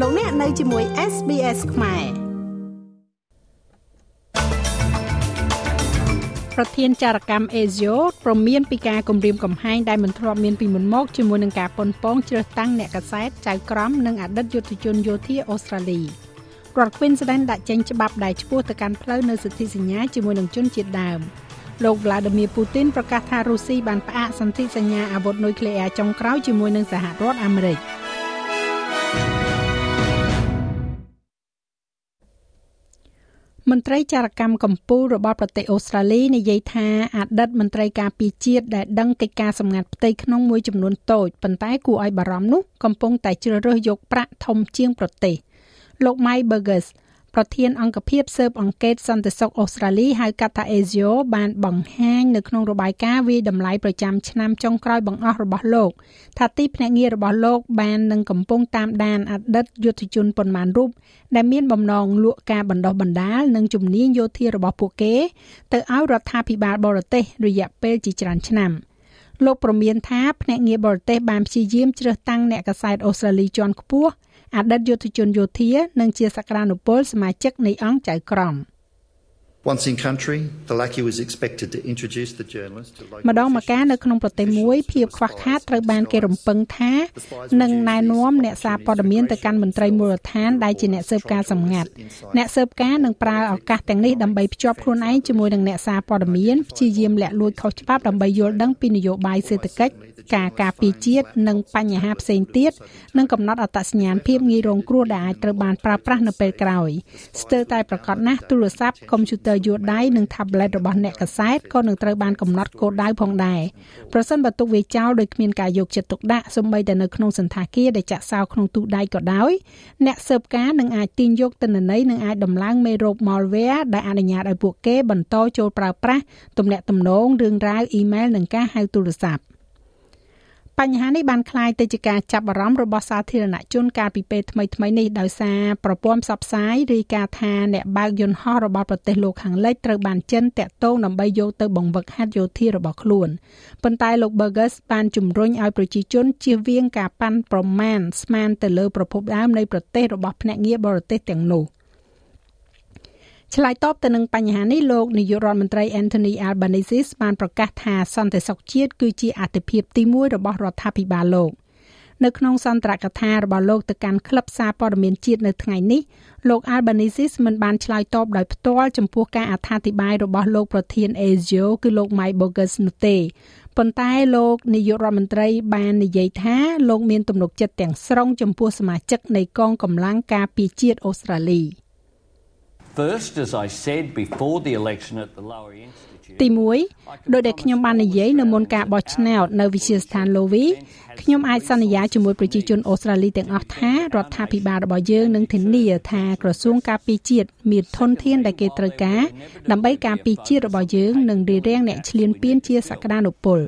លោកអ្នកនៅជាមួយ SBS ខ្មែរប្រធានចារកម្ម Asia ប្រមានពីការគម្រាមកំហែងដែលមិនធ្លាប់មានពីមុនមកជាមួយនឹងការប៉ុនប៉ងជ្រើសតាំងអ្នកកសែតចៅក្រមនិងអតីតយុទ្ធជនយោធាអូស្ត្រាលីរដ្ឋ Queensland ដាក់ចេញច្បាប់ដែលឈ្មោះទៅកាន់ផ្លូវនៅសិទ្ធិសញ្ញាជាមួយនឹងជនជាតិដើមលោក Vladimir Putin ប្រកាសថារុស្ស៊ីបានផ្អាកសន្ធិសញ្ញាអាវុធនុយក្លេអ៊ែរចុងក្រោយជាមួយនឹងសហរដ្ឋអាមេរិក។ មន្ត្រីចារកម្មកម្ពុជារបស់ប្រទេសអូស្ត្រាលីនិយាយថាអតីតមន្ត្រីការពារជាតិដែលដឹងកិច្ចការសម្ងាត់ផ្ទៃក្នុងមួយចំនួនតូចប៉ុន្តែគួរឲ្យបារម្ភនោះកំពុងតែជ្រើសរើសយកប្រាក់ធំជាងប្រទេសលោក Mike Burgess ប្រធានអង្គភិបស៊ើបអង្កេតសន្តិសុខអូស្ត្រាលីហៅកាត់ថា ASIO បានបង្ហាញនៅក្នុងរបាយការណ៍វិតម្លៃប្រចាំឆ្នាំចុងក្រោយបង្អស់របស់លោកថាទីភ្នាក់ងាររបស់លោកបាននឹងកំពុងតាមដានអតីតយុទ្ធជនប៉ុន្មានរូបដែលមានបំណងលក់ការបណ្ដោះបណ្ដាលនិងជំនាញយោធារបស់ពួកគេ ទៅឲ្យរដ្ឋាភិបាលបរទេសរយៈពេលជាច្រើនឆ្នាំលោកប្រមានថាភ្នាក់ងារបរទេសបានព្យាយាមជ្រើសតាំងអ្នកកសែតអូស្ត្រាលីជាន់ខ្ពស់ អតីតយុទ្ធជនយោធា និងជាសក្តានុពលសមាជិកនៃអង្គចៅក្រម។ Once in country, the lackey was expected to introduce the journalist to local ម្ដងម្កាលនៅក្នុងប្រទេសមួយភាពខ្វះខាតត្រូវបានគេរំពឹងថានឹងណែនាំអ្នកសារព័ត៌មានទៅកាន់មន្ត្រីមូលដ្ឋានដែលជាអ្នកស៊ើបការសម្ងាត់អ្នកស៊ើបការនឹងប្រើឱកាសទាំងនេះដើម្បីភ្ជាប់ខ្លួនឯងជាមួយនឹងអ្នកសារព័ត៌មានព្យាយាមលាក់លួចខុសច្បាប់ដើម្បីយល់ដឹងពីនយោបាយសេដ្ឋកិច្ចការការពារជាតិនិងបញ្ហាផ្សេងទៀតនិងកំណត់អត្តសញ្ញាណភាពងាយរងគ្រោះដែលអាចត្រូវបានប្រើប្រាស់នៅពេលក្រោយស្ទើរតែប្រកាសណាស់ទូរស័ព្ទកុំព្យូទ័រយួរដៃនិង tablet របស់អ្នកកសែតក៏នឹងត្រូវបានកំណត់គោលដៅផងដែរប្រសិនបើទុកវាចោលដោយគ្មានការយកចិត្តទុកដាក់សូម្បីតែនៅក្នុងសន្តាគារដែលចាក់សោក្នុងទូដៃក៏ដោយអ្នកស៊ើបការនឹងអាចទាញយកទិន្នន័យនិងអាចដំឡើងមេរោគ malware ដែលអនុញ្ញាតឲ្យពួកគេបន្តចូលប្រើប្រាស់ទំនាក់ទំនងរឿងរ៉ាវអ៊ីមែលនិងការហៅទូរស័ព្ទ បញ្ហានេះបានคล้ายទៅជាការចាប់អារម្មណ៍របស់សាធារណជនកាលពីពេលថ្មីៗនេះដោយសារប្រព័ន្ធផ្សព្វផ្សាយរាយការណ៍ថាអ្នកបើកយន្តហោះរបស់ប្រទេសលោកខាងលិចត្រូវបានចិនតាក់ទងដើម្បីយកទៅបង្វឹកហាត់យោធារបស់ខ្លួនប៉ុន្តែលោក Burgess បានជំរុញឲ្យប្រជាជនជៀសវាងការប៉ាន់ប្រមាណស្មានទៅលើប្រភពដើមនៃប្រទេសរបស់ភ្នាក់ងារបរទេសទាំងនោះ។ ឆ្លើយតបទៅនឹងបញ្ហានេះលោកនាយករដ្ឋមន្ត្រី Anthony Albanese បានប្រកាសថាសន្តិសុខជាតិគឺជាអាទិភាពទី1របស់រដ្ឋាភិបាលលោកនៅក្នុងសន្ទរកថារបស់លោកទៅកាន់ក្លឹបសារព័ត៌មានជាតិនៅថ្ងៃនេះលោក Albanese មិនបានឆ្លើយតបដោយផ្ទាល់ចំពោះការអត្ថាធិប្បាយរបស់លោកប្រធាន ASIO គឺលោក Mike Bogus នោះទេប៉ុន្តែលោកនាយករដ្ឋមន្ត្រីបាននិយាយថាលោកមានទំនុកចិត្តទាំងស្រុងចំពោះសមាជិកនៃកងកម្លាំងការពារជាតិអូស្ត្រាលី។ First as I said before the election at the Lower Institute ទី1ដោយដែលខ្ញុំបាននិយាយនៅមុនការបោះឆ្នោតនៅវិទ្យាស្ថាន Lowy ខ្ញុំអាចសន្យាជាមួយប្រជាជនអូស្ត្រាលីទាំងអស់ថារដ្ឋាភិបាលរបស់យើងនឹងធានាថាក្រសួងការពារជាតិមានធនធានដែលគេត្រូវការដើម្បីការពារជាតិរបស់យើងនិងរារាំងអ្នកឈ្លានពានជាសក្តានុពល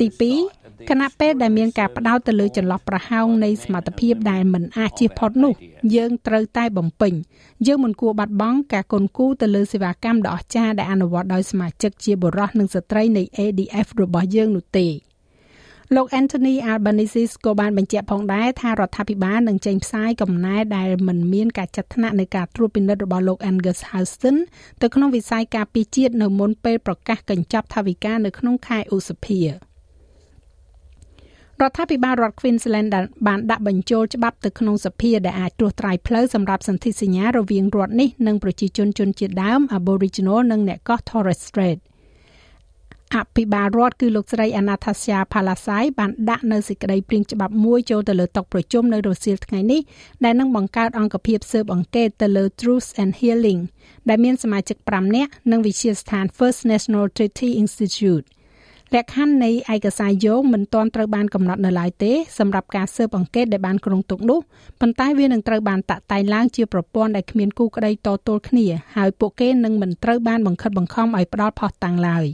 ទី2គណៈពេលដែលមានការផ្ដោតទៅលើចន្លោះប្រហោងនៃសមត្ថភាពដែលមិនអាចជៀសផុតនោះ យើងត្រូវតែបំពេញយើងមិនគួរបាត់បង់ការគុនគូទៅលើសេវាកម្មដ៏អស្ចារ្យដែលអនុវត្តដោយសមាជិកជាបុរសនិងស្ត្រីនៃ ADF របស់យើងនោះទេ លោក Anthony Albanese ក៏បានបញ្ជាក់ផងដែរថារដ្ឋាភិបាលនឹងចេញផ្សាយកំណែដែលមិនមានការចាត់ថ្នាក់នៃការត្រួតពិនិត្យរបស់លោក Angus Houston ទៅក្នុងវិស័យការពារជាតិនៅមុនពេលប្រកាសកញ្ចប់ថវិកានៅក្នុងខែឧសភា។រដ្ឋាភិបាលរដ្ឋ Queensland បានដាក់បញ្ចូលច្បាប់ទៅក្នុងសភាដែលអាចត្រួសត្រាយផ្លូវសម្រាប់សន្ធិសញ្ញារវាងរដ្ឋនេះនិងប្រជាជនជនជាតិដើម Aboriginal និងអ្នកកោះ Torres Strait អភិបាលរដ្ឋគឺលោកស្រី Anastasia Palasai បានដាក់នៅសេចក្តីព្រាងច្បាប់មួយចូលទៅលើតុប្រជុំនៅរសៀលថ្ងៃនេះដែលនឹងបង្កើតអង្គភាពស៊ើបអង្កេតទៅលើ Truth and Healing ដែលមានសមាជិក5នាក់និងវិទ្យាស្ថាន First National Treaty Institute លក្ខខណ្ឌនៃឯកសារយោងមិនទាន់ត្រូវបានកំណត់នៅឡើយទេសម្រាប់ការស៊ើបអង្កេតដែលបានគ្រោងទុកនោះប៉ុន្តែវានឹងត្រូវបានតាក់តែងឡើងជាប្រព័ន្ធដែលគ្មានគូក្តីតទល់គ្នាហើយពួកគេនឹងមិនត្រូវបានបង្ខិតបង្ខំឲ្យផ្ដល់ផុសតាំងឡើយ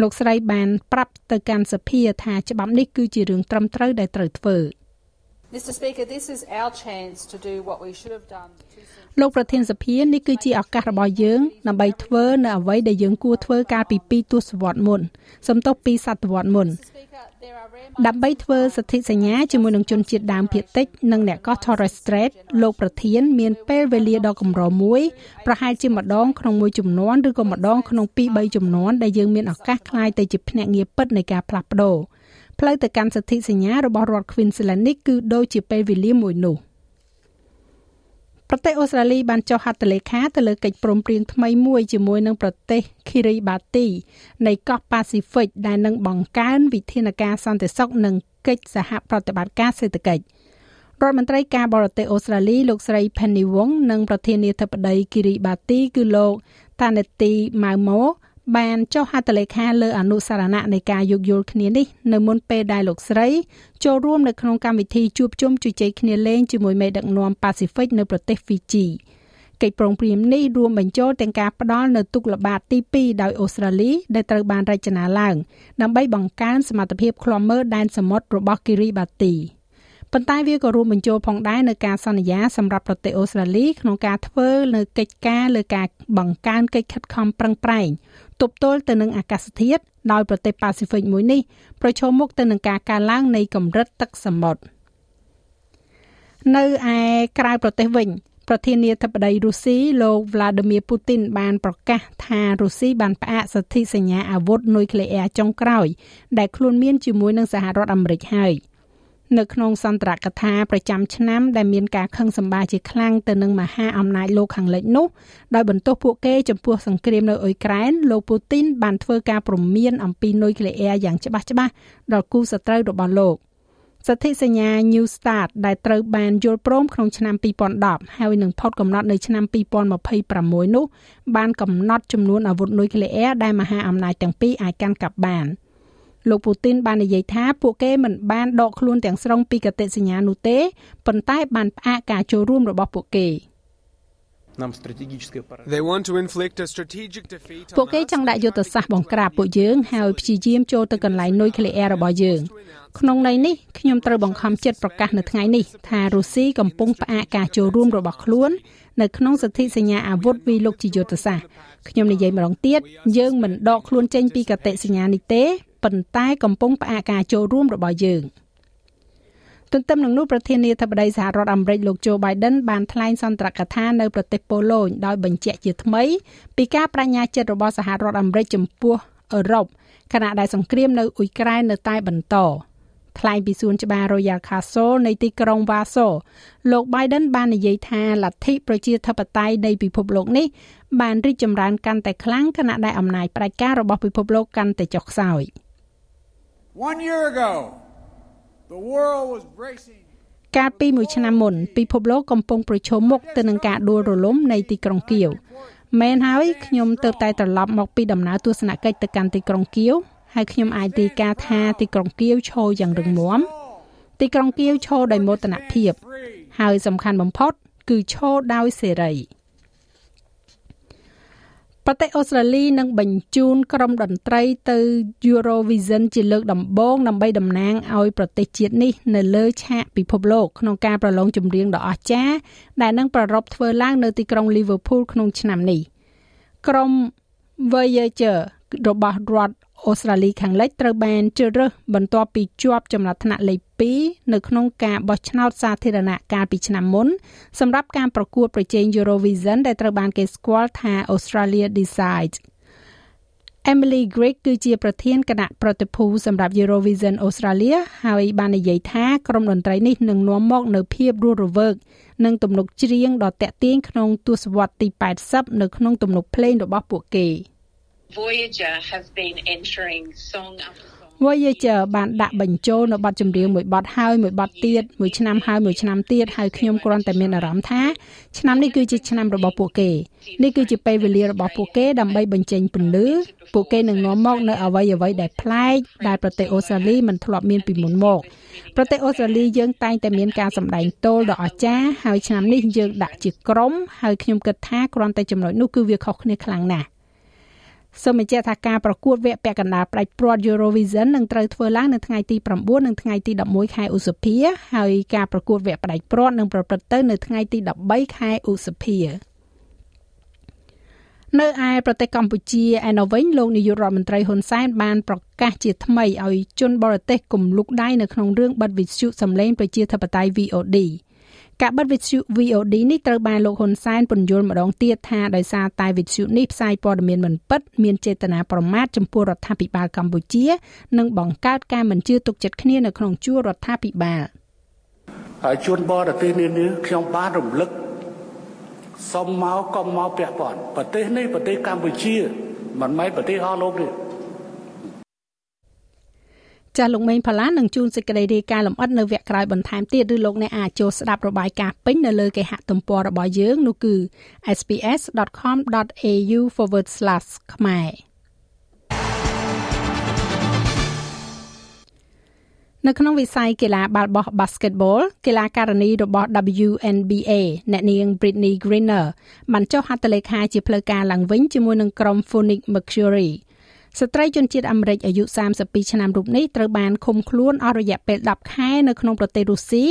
លោកស្រីបានប្រាប់ទៅកាន់សភាថាច្បាប់នេះគឺជារឿងត្រឹមត្រូវដែលត្រូវធ្វើ។ Mr Speaker this is our chance to do what we should have done លោកប្រធានសភានេះគឺជាឱកាសរបស់យើងដើម្បីធ្វើនៅអ្វីដែលយើងគួរធ្វើកាលពី2ទសវត្សរ៍មុនសំទោសពីសតវត្សរ៍មុនដើម្បីធ្វើសន្ធិសញ្ញាជាមួយនឹងជនជាតិដើមភាគតិចនិងអ្នកកោះ Torres Strait លោកប្រធាន មានពេលវេលាដ៏កម្រមួយប្រហែលជាម្ដងក្នុងមួយចំនួនឬក៏ម្ដងក្នុង2 3ចំនួនដែលយើងមានឱកាសក្លាយទៅជាភ្នាក់ងារពិតនៃការផ្លាស់ប្ដូរផ្លូវទៅកាន់សន្ធិសញ្ញារបស់រដ្ឋ Queensland នេះគឺដូចជាពេលវេលាមួយនោះ ប្រទេសអូស្ត្រាលីបានចុះហត្ថលេខាទៅលើកិច្ចព្រមព្រៀងថ្មីមួយជាមួយនឹងប្រទេស Kiribati នៃកោះ Pacific ដែលនឹងបង្កើនវិធានការសន្តិសុខនិងកិច្ចសហប្រតិបត្តិការសេដ្ឋកិច្ចរដ្ឋមន្ត្រីការបរទេសអូស្ត្រាលីលោកស្រី Penny Wong និងប្រធានាធិបតី Kiribati គឺលោក Taneti Maumo បានចុះហត្ថលេខាលើអនុសារណៈនៃការយោគយល់គ្នានេះនៅមុនពេលដែលលោកស្រីចូលរួមនៅក្នុងកម្មវិធីជួបជុំជជែកគ្នាលេងជាមួយមេដឹកនាំប៉ាស៊ីហ្វិកនៅប្រទេសហ្វីជីកិច្ចព្រមព្រៀងនេះរួមបញ្ចូលទាំងការផ្ដល់នៅទុកល្បាតទី2ដោយអូស្ត្រាលីដែលត្រូវបានរចនាឡើងដើម្បីបង្កើនសមត្ថភាពឃ្លាំមើលដែនសមុទ្ររបស់គិរីបាទី ប៉ុន្តែវាក៏រួមបញ្ចូលផងដែរនៅការសន្យាសម្រាប់ប្រទេសអូស្ត្រាលីក្នុងការធ្វើនៅកិច្ចការលើការបង្កើនកិច្ចខិតខំប្រឹងប្រែងទប់ទល់ទៅនឹងអាកាសធាតុដោយប្រទេសប៉ាស៊ីហ្វិកមួយនេះប្រឈមមុខទៅនឹងការកើនឡើងនៃកម្រិតទឹកសមុទ្រនៅឯក្រៅប្រទេសវិញប្រធានាធិបតីរុស្ស៊ីលោក Vladimir Putin បានប្រកាសថារុស្ស៊ីបានផ្អាកសន្ធិសញ្ញាអាវុធនុយក្លេអ៊ែរចុងក្រោយដែលខ្លួនមានជាមួយនឹងសហរដ្ឋអាមេរិកហើយ។ នៅក្នុងសន្ទរកថាប្រចាំឆ្នាំដែលមានការខឹងសម្បាជាខ្លាំងទៅនឹងមហាអំណាចលោកខាងលិចនោះដោយបន្ទោសពួកគេចំពោះសង្គ្រាមនៅអ៊ុយក្រែនលោកពូទីនបានធ្វើការព្រមានអំពីនុយក្លេអ៊ែរយ៉ាងច្បាស់ច្បាស់ដល់គូសត្រូវរបស់លោកសន្ធិសញ្ញា New Start ដែលត្រូវបានយល់ព្រមក្នុងឆ្នាំ2010ហើយនឹងផុតកំណត់នៅឆ្នាំ2026នោះបានកំណត់ចំនួនអាវុធនុយក្លេអ៊ែរដែលមហាអំណាចទាំងពីរអាចកាន់កាប់បាន។ លោកពូទីនបាននិយាយថាពួកគេមិនបានដកខ្លួនទាំងស្រុងពីកតិសញ្ញានោះទេប៉ុន្តែបានផ្អាកការចូលរួមរបស់ពួកគេ They want to inflict a strategic defeat ពួកគេចង់ដាក់យុទ្ធសាស្ត្របង្ក្រាបពួកយើងហើយព្យាយាមចូលទៅកន្លែងនុយក្លេអ៊ែររបស់យើងក្នុងន័យនេះខ្ញុំត្រូវបង្ខំចិត្តប្រកាសនៅថ្ងៃនេះថារុស្ស៊ីកំពុងផ្អាកការចូលរួមរបស់ខ្លួននៅក្នុងសន្ធិសញ្ញាអាវុធវិលុកជាយុទ្ធសាស្ត្រខ្ញុំនិយាយម្ដងទៀតយើងមិនដកខ្លួនចេញពីកតិសញ្ញានេះទេ ប៉ុន្តែកំពុងផ្អាកការចូលរួមរបស់យើងទន្ទឹមនឹងនោះប្រធានាធិបតីសហរដ្ឋអាមេរិកលោកโจ Biden បានថ្លែងសន្ទរកថានៅប្រទេសប៉ូឡូញដោយបញ្ជាក់ជាថ្មីពីការបញ្ញាចិត្តរបស់សហរដ្ឋអាមេរិកចំពោះអឺរ៉ុបខណៈដែលសង្គ្រាមនៅអ៊ុយក្រែននៅតែបន្តថ្លែងពីសួនច្បារ Royal Castle នៃទីក្រុង Warsaw លោក Biden បាននិយាយថាលទ្ធិប្រជាធិបតេយ្យនៃពិភពលោកនេះបានរីកចម្រើនកាន់តែខ្លាំងខណៈដែលអំណាចផ្ដាច់ការរបស់ពិភពលោកកាន់តែចុះខ្សោយ។ One year ago the world was bracing កាលពីមួយឆ្នាំមុនពិភពលោកកំពុងប្រឈមមុខទៅនឹងការដួលរលំនៃទីក្រុងគៀវមែនហើយខ្ញុំទៅតែត្រឡប់មកពីដំណើរទស្សនកិច្ចទៅកាន់ទីក្រុងគៀវហើយខ្ញុំអាចទីការថាទីក្រុងគៀវឈរយ៉ាងរឹងមាំទីក្រុងគៀវឈរដោយមោទនភាព ហើយសំខាន់បំផុត គឺឈរដោយសេរី ប្រទេសអូស្ត្រាលីនឹងបញ្ជូនក្រុមតន្ត្រីទៅ Eurovision ជាលើកដំបូងដើម្បីតំណាងឲ្យប្រទេសជាតិនេះនៅលើឆាកពិភពលោកក្នុងការប្រឡងចម្រៀងដ៏អស្ចារ្យដែលនឹងប្រារព្ធធ្វើឡើងនៅទីក្រុង Liverpool ក្នុងឆ្នាំនេះក្រុម Voyager របស់រដ្ឋ អូស្ត្រាលីខាងលិចត្រូវបានជ្រើសរើសបន្ទាប់ពីជាប់ចំណាត់ថ្នាក់លេខ2នៅក្នុងការបោះឆ្នោតសាធារណៈកាលពីឆ្នាំមុនសម្រាប់ការប្រកួតប្រជែង Eurovision ដែលត្រូវបានគេស្គាល់ថា Australia Decides Emily Grigg គឺជាប្រធានគណៈប្រតិភូសម្រាប់ Eurovision Australia ហើយបាននិយាយថាក្រុមតន្ត្រីនេះនឹងនាំមកនូវភាពរស់រវើកនិងទំនុកច្រៀងដ៏តាក់ទាញក្នុងទសវត្សរ៍ទី80នៅក្នុងទំនុកភ្លេងរបស់ពួកគេ។ Voyager have been entering song after Voyager បានដាក់បញ្ចូលនៅបទចម្រៀងមួយបទហើយមួយបទទៀតមួយឆ្នាំហើយមួយឆ្នាំទៀតហើយខ្ញុំគ្រាន់តែមានអារម្មណ៍ថាឆ្នាំនេះគឺជាឆ្នាំរបស់ពួកគេនេះគឺជាពេលវេលារបស់ពួកគេដើម្បីបញ្ចេញពន្លឺពួកគេនឹងនាំមកនៅអ្វីអ្វីដែលប្លែកដែលប្រទេសអូស្ត្រាលីមិនធ្លាប់មានពីមុនមកប្រទេសអូស្ត្រាលីយើងតែងតែមានការសម្ដែងទោលដ៏អស្ចារ្យហើយឆ្នាំនេះយើងដាក់ជាក្រុមហើយខ្ញុំគិតថាគ្រាន់តែចំណុចនោះគឺវាខុសគ្នាខ្លាំងណាស់ សូមបញ្ជាក់ថាការប្រកួតវគ្គពាក់កណ្ដាលផ្ដាច់ព្រាត់ Eurovision នឹងត្រូវធ្វើឡើងនៅថ្ងៃទី9និងថ្ងៃទី11ខែឧសភាហើយការប្រកួតវគ្គផ្ដាច់ព្រាត់នឹងប្រព្រឹត្តទៅនៅថ្ងៃទី13ខែឧសភានៅឯប្រទេសកម្ពុជាឯណោះវិញលោកនាយករដ្ឋមន្ត្រីហ៊ុនសែនបានប្រកាសជាថ្មីឲ្យជនបរទេសគំលុកដៃនៅក្នុងរឿងបិទវិទ្យុសម្លេងប្រជាធិបតេយ្យ VOD ការបិទវិទ្យុ VOD នេះត្រូវបានលោកហ៊ុនសែនពន្យល់ម្ដងទៀតថាដោយសារតែវិទ្យុនេះផ្សាយព័ត៌មានមិនពិតមានចេតនាប្រមាថចំពោះរដ្ឋាភិបាលកម្ពុជា និងបង្កើតការមិនជឿទុកចិត្តគ្នានៅក្នុងជួររដ្ឋាភិបាលហើយជួនបរទេសនានាខ្ញុំបានរំលឹកសុំមកកុំមកពាក់ព័ន្ធប្រទេសនេះប្រទេសកម្ពុជាមិនមែនប្រទេសអស់លោកទេ ចាស់លោកមេងផល្លានឹងជួនសេចក្តីរាយការណ៍លម្អិតនៅវគ្គក្រោយបន្ថែមទៀតឬលោកអ្នកអាចចូលស្ដាប់របាយការណ៍ពេញនៅលើគេហទំព័ររបស់យើងនោះគឺ sps.com.au/ ខ្មែរនៅក្នុងវិស័យកីឡាបាល់បោះ Basketball កីឡាការិនីរបស់ WNBA អ្នកនាង Britney Griner បានចុះហត្ថលេខាជាផ្លូវការឡើងវិញជាមួយនឹងក្រុម Phoenix Mercury ស្ត្រីជនជាតិអាមេរិកអាយុ32ឆ្នាំរូបនេះត្រូវបានឃុំខ្លួនអស់រយៈពេល10ខែនៅក្នុងប្រទេសរុស្ស៊ី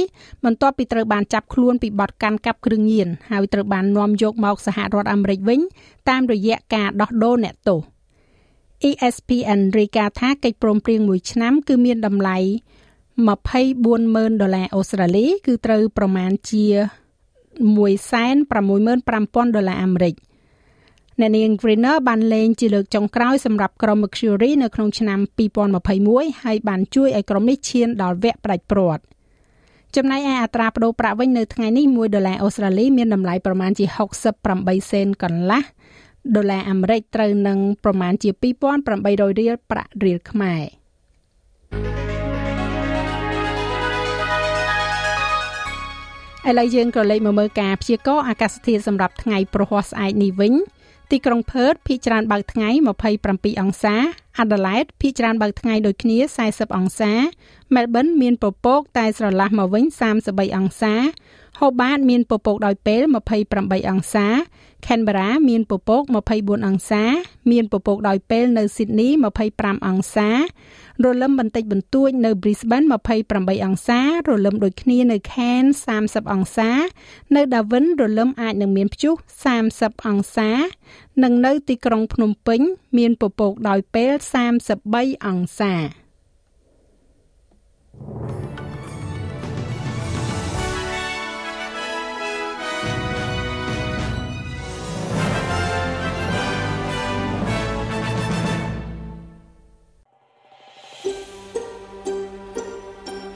បន្ទាប់ពីត្រូវបានចាប់ខ្លួនពីបទកាន់កាប់គ្រឿងញៀនហើយត្រូវបាននាំយកមកសហរដ្ឋអាមេរិកវិញតាមរយៈការដោះដូរអ្នកទោស ESPN រាយការណ៍ថាកិច្ចព្រមព្រៀងមួយឆ្នាំគឺមានតម្លៃ240,000ដុល្លារអូស្ត្រាលី គឺត្រូវប្រមាណជា165,000ដុល្លារអាមេរិក អ្នកនាង Greener បានលេងជាលើកចុងក្រោយសម្រាប់ក្រុម Mercury នៅក្នុងឆ្នាំ2021ហើយបានជួយឲ្យក្រុមនេះឈានដល់វគ្គផ្ដាច់ព្រាត់ចំណែកឯអត្រាប្តូរប្រាក់វិញនៅថ្ងៃនេះ1ដុល្លារអូស្ត្រាលីមានតម្លៃប្រមាណជា68សេនកន្លះដុល្លារអាមេរិកត្រូវនឹងប្រមាណជា2800រៀលប្រាក់រៀលខ្មែរឥឡូវយើងក៏លេខមកមើលការព្យាករណ៍អាកាសធាតុសម្រាប់ថ្ងៃប្រហ័សស្អែកនេះវិញ ទីក្រុងផឺតភាគច្រើនបើកថ្ងៃ27អង្សាអាដាលេដភាគច្រើនបើកថ្ងៃដូចគ្នា40អង្សាមែលប៊នមានពពកតែស្រឡះមកវិញ33អង្សា ហូបាតមានពពកដោយពេល28អង្សា Canberra មានពពក24អង្សា មានពពកដោយពេលនៅ Sydney 25អង្សារលឹមបន្តិចបន្តួចនៅ Brisbane 28អង្សារលឹមដូចគ្នានៅ Cairns 30អង្សា នៅ Darwin រលឹមអាចនឹងមានព្យុះ30អង្សា និងនៅទីក្រុងភ្នំពេញ មានពពកដោយពេល33អង្សា